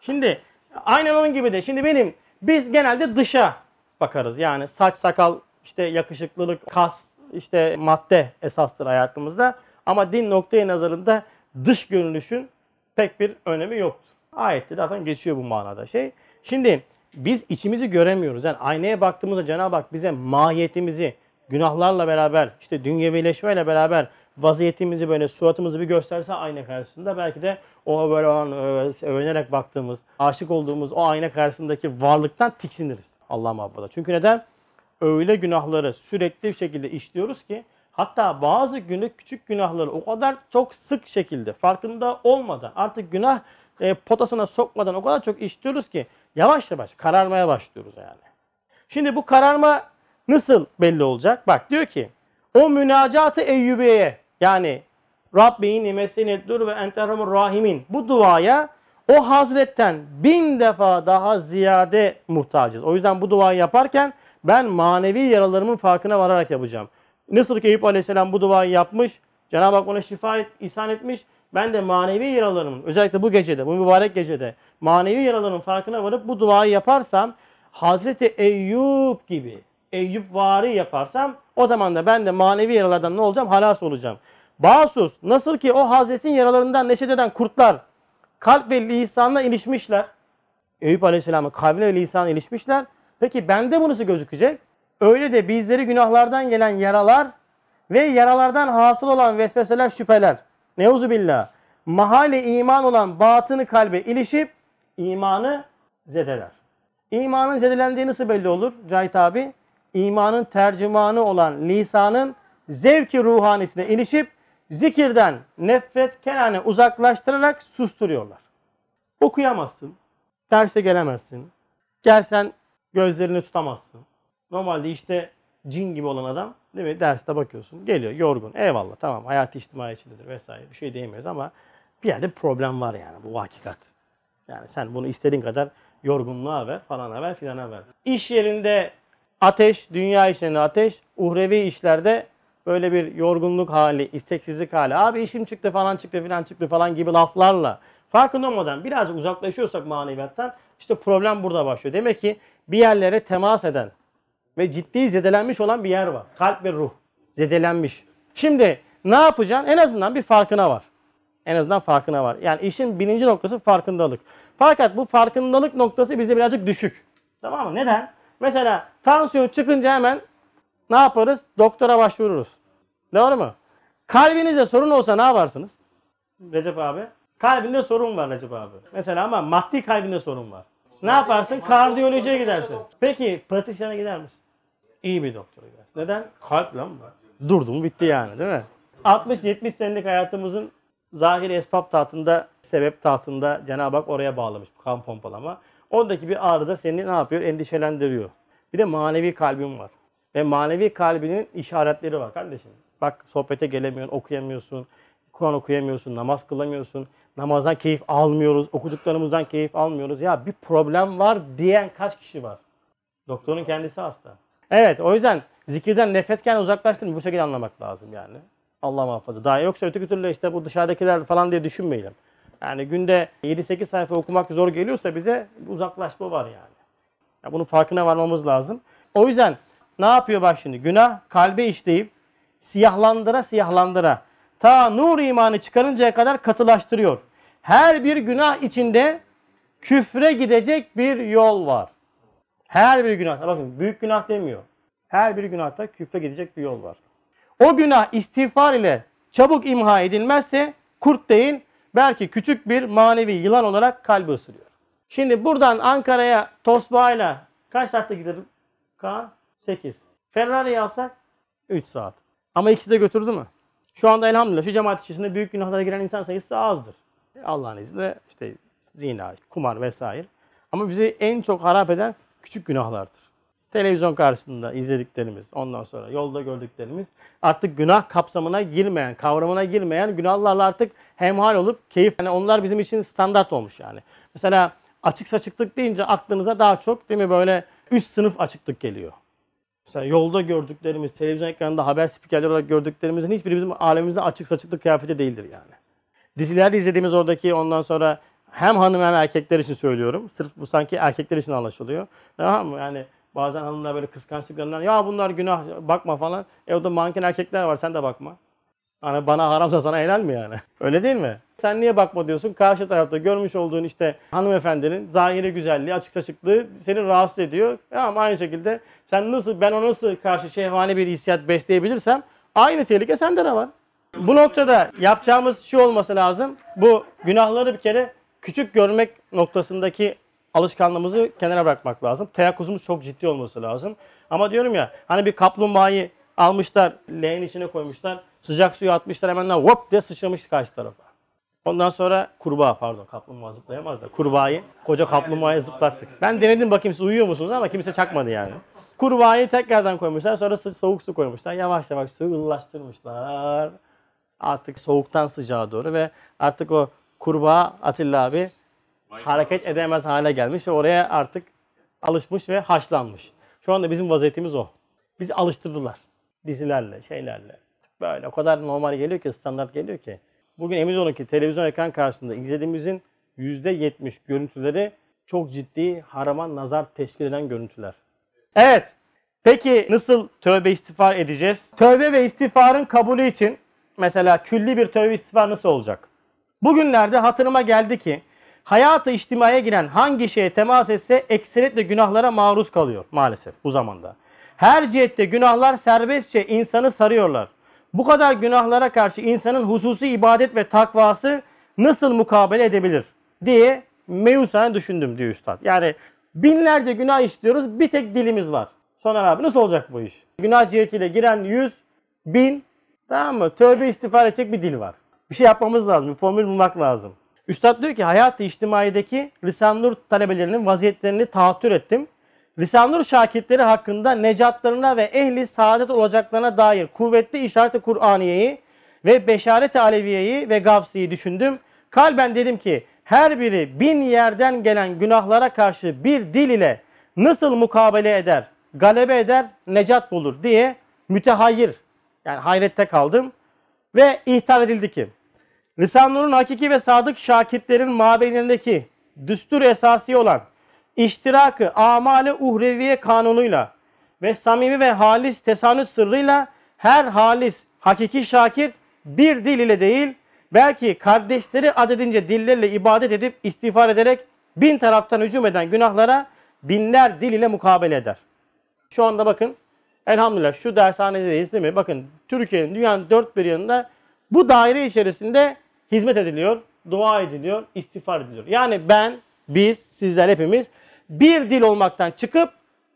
Şimdi aynen onun gibi de şimdi benim biz genelde dışa bakarız. Yani saç sakal işte yakışıklılık, kas, işte madde esastır hayatımızda. Ama din noktaya nazarında dış görünüşün pek bir önemi yoktur. Ayette zaten geçiyor bu manada şey. Şimdi biz içimizi göremiyoruz. Yani aynaya baktığımızda Cenab-ı Hak bize mahiyetimizi günahlarla beraber, işte dünyevileşmeyle beraber vaziyetimizi böyle suratımızı bir gösterse ayna karşısında belki de o böyle an ö- övünerek baktığımız, aşık olduğumuz o ayna karşısındaki varlıktan tiksiniriz. Allah muhafaza. Çünkü neden? Öyle günahları sürekli bir şekilde işliyoruz ki hatta bazı günlük küçük günahları o kadar çok sık şekilde farkında olmadan artık günah e, potasına sokmadan o kadar çok işliyoruz ki yavaş yavaş kararmaya başlıyoruz yani. Şimdi bu kararma nasıl belli olacak? Bak diyor ki o münacatı Eyyubiye'ye yani Rabbi nimesini dur ve enterhamur rahimin bu duaya o hazretten bin defa daha ziyade muhtacız. O yüzden bu duayı yaparken ben manevi yaralarımın farkına vararak yapacağım. Nasıl ki Eyüp Aleyhisselam bu duayı yapmış, Cenab-ı Hak ona şifa et, ihsan etmiş. Ben de manevi yaralarımın, özellikle bu gecede, bu mübarek gecede manevi yaralarımın farkına varıp bu duayı yaparsam Hazreti Eyüp gibi, Eyüp vari yaparsam o zaman da ben de manevi yaralardan ne olacağım? Halas olacağım. Basus nasıl ki o Hazretin yaralarından neşet eden kurtlar kalp ve lisanla ilişmişler. Eyüp Aleyhisselam'ın kalbine ve lisanına ilişmişler. Peki bende bu nasıl gözükecek? Öyle de bizleri günahlardan gelen yaralar ve yaralardan hasıl olan vesveseler, şüpheler. Neuzu billah. Mahalle iman olan batını kalbe ilişip imanı zedeler. İmanın zedelendiği nasıl belli olur Cahit abi? İmanın tercümanı olan lisanın zevki ruhanisine ilişip zikirden nefret kenane uzaklaştırarak susturuyorlar. Okuyamazsın, derse gelemezsin, gelsen gözlerini tutamazsın. Normalde işte cin gibi olan adam değil mi? Derste bakıyorsun. Geliyor yorgun. Eyvallah tamam hayatı içtimai içindedir vesaire. Bir şey diyemiyoruz ama bir yerde problem var yani bu hakikat. Yani sen bunu istediğin kadar yorgunluğa ver, falana ver, filana ver. İş yerinde ateş, dünya işlerinde ateş, uhrevi işlerde böyle bir yorgunluk hali, isteksizlik hali. Abi işim çıktı falan çıktı filan çıktı falan gibi laflarla farkında olmadan birazcık uzaklaşıyorsak maneviyattan işte problem burada başlıyor. Demek ki bir yerlere temas eden ve ciddi zedelenmiş olan bir yer var. Kalp ve ruh zedelenmiş. Şimdi ne yapacaksın? En azından bir farkına var. En azından farkına var. Yani işin birinci noktası farkındalık. Fakat bu farkındalık noktası bize birazcık düşük. Tamam mı? Neden? Mesela tansiyon çıkınca hemen ne yaparız? Doktora başvururuz. Doğru mu? Kalbinizde sorun olsa ne yaparsınız? Recep abi. Kalbinde sorun var Recep abi. Mesela ama maddi kalbinde sorun var. Ne yaparsın? Kardiyolojiye gidersin. Peki pratisyene gider misin? İyi bir doktora gidersin. Neden? Kalp lan bu. Durdu mu bitti yani değil mi? 60-70 senelik hayatımızın zahiri esbab tahtında, sebep tahtında Cenab-ı Hak oraya bağlamış kan pompalama. Oradaki bir ağrı da seni ne yapıyor? Endişelendiriyor. Bir de manevi kalbin var. Ve manevi kalbinin işaretleri var kardeşim. Bak sohbete gelemiyorsun, okuyamıyorsun, Kur'an okuyamıyorsun, namaz kılamıyorsun, namazdan keyif almıyoruz, okuduklarımızdan keyif almıyoruz. Ya bir problem var diyen kaç kişi var? Doktorun kendisi hasta. Evet o yüzden zikirden nefretken uzaklaştığını bu şekilde anlamak lazım yani. Allah muhafaza. Daha yoksa öteki türlü işte bu dışarıdakiler falan diye düşünmeyelim. Yani günde 7-8 sayfa okumak zor geliyorsa bize uzaklaşma var yani. Ya bunun farkına varmamız lazım. O yüzden ne yapıyor bak şimdi? Günah kalbe işleyip siyahlandıra siyahlandıra ta nur imanı çıkarıncaya kadar katılaştırıyor. Her bir günah içinde küfre gidecek bir yol var. Her bir günah. Bakın büyük günah demiyor. Her bir günahta küfre gidecek bir yol var. O günah istiğfar ile çabuk imha edilmezse kurt değil belki küçük bir manevi yılan olarak kalbi ısırıyor. Şimdi buradan Ankara'ya Tosbağa'yla kaç saatte giderim? Kaan? 8. Ferrari'yi alsak 3 saat. Ama ikisi de götürdü mü? Şu anda elhamdülillah şu cemaat içerisinde büyük günahlara giren insan sayısı azdır. Allah'ın izniyle işte zina, kumar vesaire. Ama bizi en çok harap eden küçük günahlardır. Televizyon karşısında izlediklerimiz, ondan sonra yolda gördüklerimiz artık günah kapsamına girmeyen, kavramına girmeyen günahlarla artık hemhal olup keyif. Yani onlar bizim için standart olmuş yani. Mesela açık saçıklık deyince aklınıza daha çok değil mi böyle üst sınıf açıklık geliyor. Mesela yolda gördüklerimiz, televizyon ekranında haber spikerleri olarak gördüklerimizin hiçbiri bizim alemimizde açık saçıklık kıyafeti değildir yani. Dizilerde izlediğimiz oradaki ondan sonra hem hanım hem erkekler için söylüyorum. Sırf bu sanki erkekler için anlaşılıyor. Tamam mı? Yani bazen hanımlar böyle kıskançlıklarından ya bunlar günah bakma falan. E o da manken erkekler var sen de bakma. Hani bana haramsa sana helal mi yani? Öyle değil mi? Sen niye bakma diyorsun? Karşı tarafta görmüş olduğun işte hanımefendinin zahiri güzelliği, açık saçıklığı seni rahatsız ediyor. Ama aynı şekilde sen nasıl, ben ona nasıl karşı şehvani bir hissiyat besleyebilirsem aynı tehlike sende de var. Bu noktada yapacağımız şu olması lazım. Bu günahları bir kere küçük görmek noktasındaki alışkanlığımızı kenara bırakmak lazım. Teyakkuzumuz çok ciddi olması lazım. Ama diyorum ya hani bir kaplumbağayı almışlar, leğen içine koymuşlar, sıcak suya atmışlar hemen hop diye sıçramış karşı tarafa. Ondan sonra kurbağa pardon kaplumbağa zıplayamaz da kurbağayı koca kaplumbağayı zıplattık. Ben denedim bakayım siz uyuyor musunuz ama kimse çakmadı yani. Kurbağayı tekrardan koymuşlar sonra soğuk su koymuşlar. Yavaş yavaş suyu ılılaştırmışlar. Artık soğuktan sıcağa doğru ve artık o kurbağa Atilla abi hareket edemez hale gelmiş ve oraya artık alışmış ve haşlanmış. Şu anda bizim vaziyetimiz o. Bizi alıştırdılar. Dizilerle, şeylerle. Böyle o kadar normal geliyor ki, standart geliyor ki. Bugün emin olun ki televizyon ekran karşısında izlediğimizin %70 görüntüleri çok ciddi harama nazar teşkil eden görüntüler. Evet. Peki nasıl tövbe istiğfar edeceğiz? Tövbe ve istiğfarın kabulü için mesela külli bir tövbe istiğfar nasıl olacak? Bugünlerde hatırıma geldi ki hayatı içtimaya giren hangi şeye temas etse ekseriyetle günahlara maruz kalıyor maalesef bu zamanda. Her cihette günahlar serbestçe insanı sarıyorlar. Bu kadar günahlara karşı insanın hususi ibadet ve takvası nasıl mukabele edebilir diye meyusane düşündüm diyor üstad. Yani binlerce günah işliyoruz bir tek dilimiz var. Soner abi nasıl olacak bu iş? Günah cihetiyle giren yüz, bin tamam mı? Tövbe istiğfar edecek bir dil var. Bir şey yapmamız lazım. Bir formül bulmak lazım. Üstad diyor ki hayat-ı içtimaideki Risale-i talebelerinin vaziyetlerini tahattür ettim. Risale-i şakirtleri hakkında necatlarına ve ehli saadet olacaklarına dair kuvvetli işaret-i Kur'aniyeyi ve beşaret-i aleviyeyi ve gavsiyi düşündüm. Kalben dedim ki her biri bin yerden gelen günahlara karşı bir dil ile nasıl mukabele eder, galebe eder, necat bulur diye mütehayyir yani hayrette kaldım ve ihtar edildi ki Risale-i hakiki ve sadık şakirtlerin mabeyinlerindeki düstur esası olan iştirakı amale uhreviye kanunuyla ve samimi ve halis tesanüt sırrıyla her halis hakiki şakir bir dil ile değil belki kardeşleri adedince dillerle ibadet edip istiğfar ederek bin taraftan hücum eden günahlara binler dil ile mukabele eder. Şu anda bakın elhamdülillah şu dershanedeyiz değil mi? Bakın Türkiye'nin dünyanın dört bir yanında bu daire içerisinde hizmet ediliyor, dua ediliyor, istiğfar ediliyor. Yani ben, biz, sizler hepimiz bir dil olmaktan çıkıp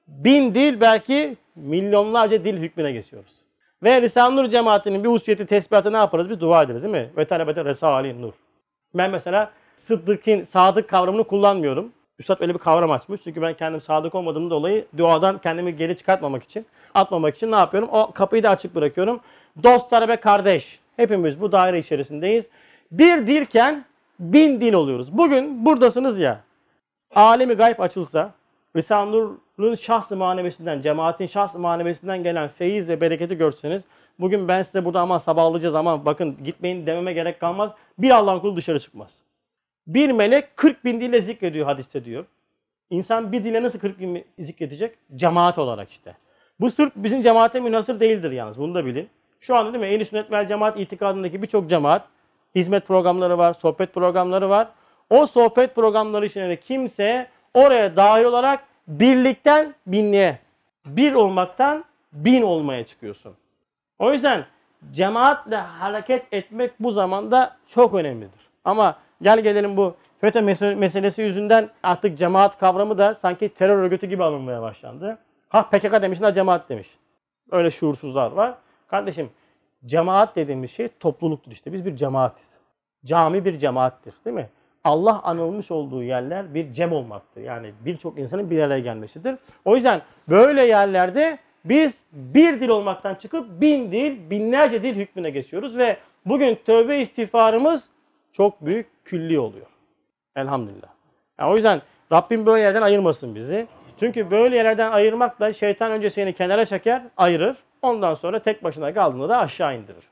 bin dil belki milyonlarca dil hükmüne geçiyoruz. Ve Risale-i Nur cemaatinin bir hususiyeti tesbihatı ne yaparız? Bir dua ederiz değil mi? Ve talebete Resali Nur. Ben mesela Sıddık'ın sadık kavramını kullanmıyorum. Üstad öyle bir kavram açmış. Çünkü ben kendim sadık olmadığım dolayı duadan kendimi geri çıkartmamak için, atmamak için ne yapıyorum? O kapıyı da açık bırakıyorum. Dost, talebe, kardeş. Hepimiz bu daire içerisindeyiz. Bir dilken bin dil oluyoruz. Bugün buradasınız ya. Alemi gayb açılsa, Risale-i Nur'un şahs-ı manevisinden, cemaatin şahs-ı manevisinden gelen feyiz ve bereketi görseniz, bugün ben size burada ama sabahlayacağız ama bakın gitmeyin dememe gerek kalmaz. Bir Allah'ın kulu dışarı çıkmaz. Bir melek 40 bin dille zikrediyor hadiste diyor. İnsan bir dile nasıl 40 bin zikredecek? Cemaat olarak işte. Bu sırf bizim cemaate münasır değildir yalnız. Bunu da bilin. Şu anda değil mi? Ehl-i Sünnet vel Cemaat itikadındaki birçok cemaat hizmet programları var, sohbet programları var. O sohbet programları içinde kimse oraya dahil olarak birlikten binliğe, bir olmaktan bin olmaya çıkıyorsun. O yüzden cemaatle hareket etmek bu zamanda çok önemlidir. Ama gel gelelim bu FETÖ mese- meselesi yüzünden artık cemaat kavramı da sanki terör örgütü gibi alınmaya başlandı. Ha PKK demiş, ha cemaat demiş. Öyle şuursuzlar var. Kardeşim cemaat dediğimiz şey topluluktur işte. Biz bir cemaatiz. Cami bir cemaattir değil mi? Allah anılmış olduğu yerler bir cem olmaktır. Yani birçok insanın bir araya gelmesidir. O yüzden böyle yerlerde biz bir dil olmaktan çıkıp bin dil, binlerce dil hükmüne geçiyoruz ve bugün tövbe istiğfarımız çok büyük külli oluyor. Elhamdülillah. Yani o yüzden Rabbim böyle yerden ayırmasın bizi. Çünkü böyle yerlerden ayırmakla şeytan önce seni kenara çeker, ayırır. Ondan sonra tek başına kaldığında da aşağı indirir.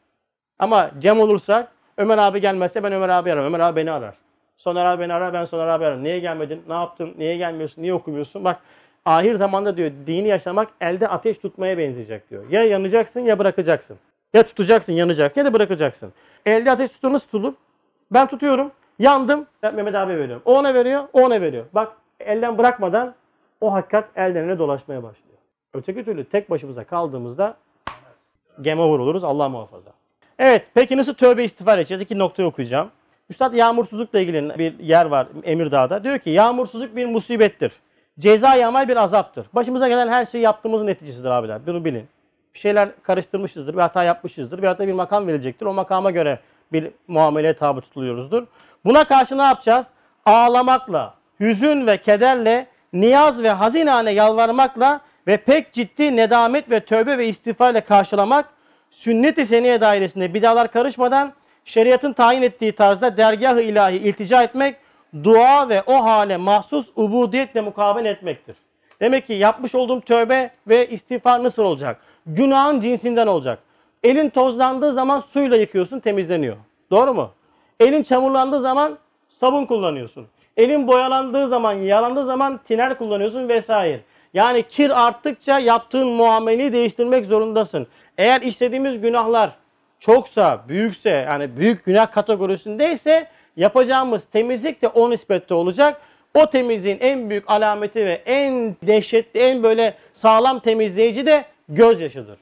Ama cem olursak Ömer abi gelmezse ben Ömer abi ararım. Ömer abi beni arar. Soner abi beni arar, ben Soner abi ararım. Niye gelmedin? Ne yaptın? Niye gelmiyorsun? Niye okumuyorsun? Bak ahir zamanda diyor dini yaşamak elde ateş tutmaya benzeyecek diyor. Ya yanacaksın ya bırakacaksın. Ya tutacaksın yanacak ya da bırakacaksın. Elde ateş tutulur nasıl tutulur? Ben tutuyorum. Yandım. Ben Mehmet abi veriyorum. O ona veriyor. O ona veriyor. Bak elden bırakmadan o hakikat elden ele dolaşmaya başlıyor. Öteki türlü tek başımıza kaldığımızda game over oluruz. Allah muhafaza. Evet peki nasıl tövbe istiğfar edeceğiz? İki noktayı okuyacağım. Üstad yağmursuzlukla ilgili bir yer var Emirdağ'da. Diyor ki yağmursuzluk bir musibettir. Ceza yağmal bir azaptır. Başımıza gelen her şey yaptığımızın neticesidir abiler. Bunu bilin. Bir şeyler karıştırmışızdır, bir hata yapmışızdır. Bir hatta bir makam verilecektir. O makama göre bir muameleye tabi tutuluyoruzdur. Buna karşı ne yapacağız? Ağlamakla, hüzün ve kederle, niyaz ve hazinane yalvarmakla ve pek ciddi nedamet ve tövbe ve istiğfar ile karşılamak, sünnet-i seniye dairesinde bidalar karışmadan şeriatın tayin ettiği tarzda dergah-ı ilahi iltica etmek, dua ve o hale mahsus ubudiyetle mukabele etmektir. Demek ki yapmış olduğum tövbe ve istiğfar nasıl olacak? Günahın cinsinden olacak. Elin tozlandığı zaman suyla yıkıyorsun temizleniyor. Doğru mu? Elin çamurlandığı zaman sabun kullanıyorsun. Elin boyalandığı zaman, yalandığı zaman tiner kullanıyorsun vesaire. Yani kir arttıkça yaptığın muameleyi değiştirmek zorundasın. Eğer işlediğimiz günahlar çoksa, büyükse yani büyük günah kategorisindeyse yapacağımız temizlik de o nispette olacak. O temizliğin en büyük alameti ve en dehşetli, en böyle sağlam temizleyici de gözyaşıdır.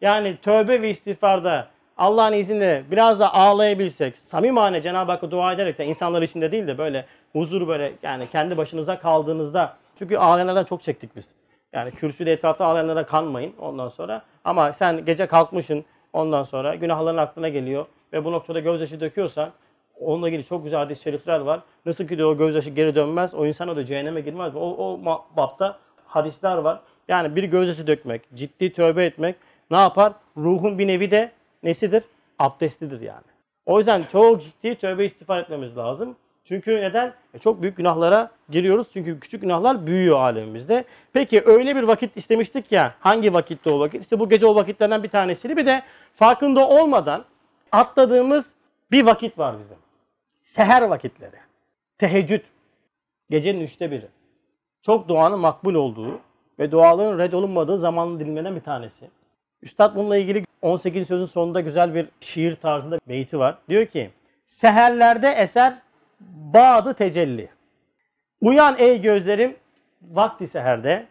Yani tövbe ve istiğfarda Allah'ın izniyle biraz da ağlayabilsek, samimane Cenab-ı Hakk'a dua ederek de insanlar içinde değil de böyle huzur böyle yani kendi başınıza kaldığınızda çünkü ağlayanlardan çok çektik biz. Yani kürsüde etrafta ağlayanlara kanmayın ondan sonra. Ama sen gece kalkmışsın ondan sonra günahların aklına geliyor ve bu noktada gözyaşı döküyorsan onunla ilgili çok güzel hadis-i şerifler var. Nasıl ki diyor o gözyaşı geri dönmez, o insan o da cehenneme girmez. O, o bapta hadisler var. Yani bir gözyaşı dökmek, ciddi tövbe etmek ne yapar? Ruhun bir nevi de nesidir? Abdestlidir yani. O yüzden çok ciddi tövbe istiğfar etmemiz lazım. Çünkü neden? E çok büyük günahlara giriyoruz. Çünkü küçük günahlar büyüyor alemimizde. Peki öyle bir vakit istemiştik ya. Hangi vakitte o vakit? İşte bu gece o vakitlerden bir tanesiydi. Bir de farkında olmadan atladığımız bir vakit var bizim. Seher vakitleri. Teheccüd. Gecenin üçte biri. Çok duanın makbul olduğu ve duaların reddolunmadığı zamanlı dilimlerden bir tanesi. Üstad bununla ilgili 18. sözün sonunda güzel bir şiir tarzında beyti var. Diyor ki, Seherlerde eser bağdı tecelli. Uyan ey gözlerim vakti seherde.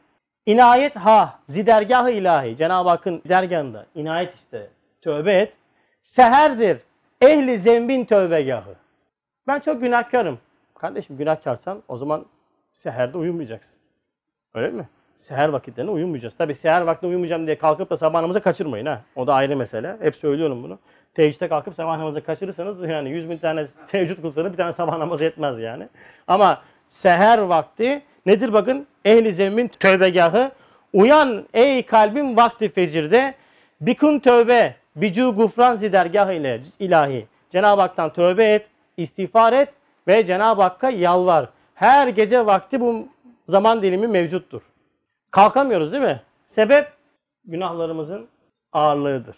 İnayet ha zidergahı ilahi. Cenab-ı Hakk'ın dergahında inayet işte tövbe et. Seherdir ehli zembin tövbegahı. Ben çok günahkarım. Kardeşim günahkarsan o zaman seherde uyumayacaksın. Öyle mi? Seher vakitlerine uyumayacağız. Tabi seher vaktinde uyumayacağım diye kalkıp da sabah namazı kaçırmayın ha. O da ayrı mesele. Hep söylüyorum bunu. Teheccüde kalkıp sabah namazı kaçırırsanız yani 100 bin tane teheccüd kılsanız bir tane sabah namazı yetmez yani. Ama seher vakti nedir bakın? Ehli zemmin tövbegahı. Uyan ey kalbim vakti fecirde. Bikun tövbe bicu gufran zidergah ile ilahi. Cenab-ı Hak'tan tövbe et, istiğfar et ve Cenab-ı Hakk'a yalvar. Her gece vakti bu zaman dilimi mevcuttur. Kalkamıyoruz değil mi? Sebep günahlarımızın ağırlığıdır.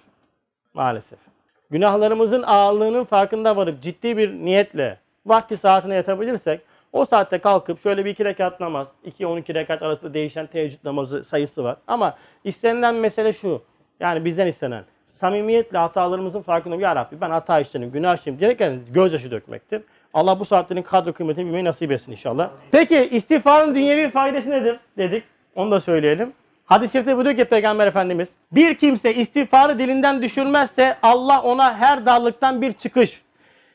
Maalesef. Günahlarımızın ağırlığının farkında varıp ciddi bir niyetle vakti saatine yatabilirsek o saatte kalkıp şöyle bir iki rekat namaz, iki on iki rekat arasında değişen teheccüd namazı sayısı var. Ama istenilen mesele şu. Yani bizden istenen samimiyetle hatalarımızın farkında ya Rabbi ben hata işledim, günah işledim diyerekten gözyaşı dökmektir. Allah bu saatlerin kadro kıymetini bilmeyi nasip etsin inşallah. Peki istiğfarın dünyevi faydası nedir dedik. Onu da söyleyelim. Hadis-i şerifte buyuruyor ki Peygamber Efendimiz bir kimse istiğfarı dilinden düşürmezse Allah ona her darlıktan bir çıkış,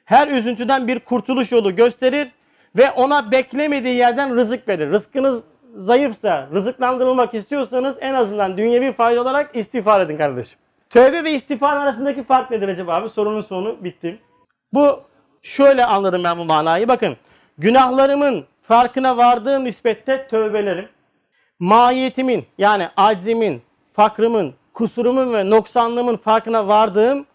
her üzüntüden bir kurtuluş yolu gösterir ve ona beklemediği yerden rızık verir. Rızkınız zayıfsa, rızıklandırılmak istiyorsanız en azından dünyevi fayda olarak istiğfar edin kardeşim. Tövbe ve istiğfar arasındaki fark nedir acaba abi? Sorunun sonu bitti. Bu şöyle anladım ben bu manayı. Bakın günahlarımın farkına vardığım nispette tövbelerim mahiyetimin yani acizimin, fakrımın, kusurumun ve noksanlığımın farkına vardığım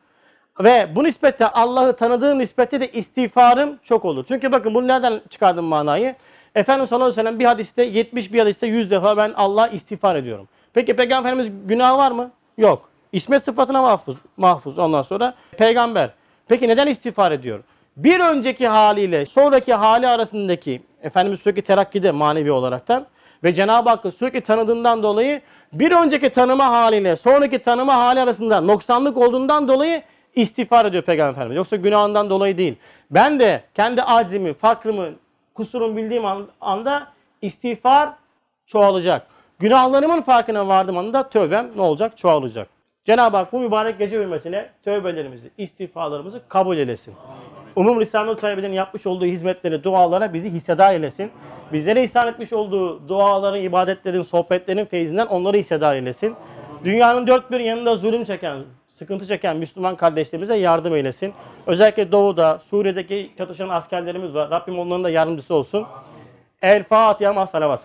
ve bu nispette Allah'ı tanıdığım nispette de istiğfarım çok olur. Çünkü bakın bunu nereden çıkardım manayı? Efendimiz sallallahu aleyhi ve sellem bir hadiste 70 bir hadiste 100 defa ben Allah'a istiğfar ediyorum. Peki Peygamberimiz günah var mı? Yok. İsmet sıfatına mahfuz, mahfuz ondan sonra. Peygamber. Peki neden istiğfar ediyor? Bir önceki haliyle sonraki hali arasındaki Efendimiz sürekli terakkide manevi olaraktan ve Cenab-ı Hakk'ı sürekli tanıdığından dolayı bir önceki tanıma haliyle sonraki tanıma hali arasında noksanlık olduğundan dolayı istiğfar ediyor Peygamber Efendimiz. Yoksa günahından dolayı değil. Ben de kendi acizimi, fakrımı, kusurumu bildiğim anda istiğfar çoğalacak. Günahlarımın farkına vardığım anda tövbem ne olacak? Çoğalacak. Cenab-ı Hak bu mübarek gece hürmetine tövbelerimizi, istiğfarlarımızı kabul eylesin. Umum Risale-i Talebe'nin yapmış olduğu hizmetleri, dualara bizi hissedar eylesin. Bizlere ihsan etmiş olduğu duaların, ibadetlerin, sohbetlerin feyzinden onları hissedar eylesin. Dünyanın dört bir yanında zulüm çeken, sıkıntı çeken Müslüman kardeşlerimize yardım eylesin. Özellikle Doğu'da, Suriye'deki çatışan askerlerimiz var. Rabbim onların da yardımcısı olsun. El Fatiha ma salavat.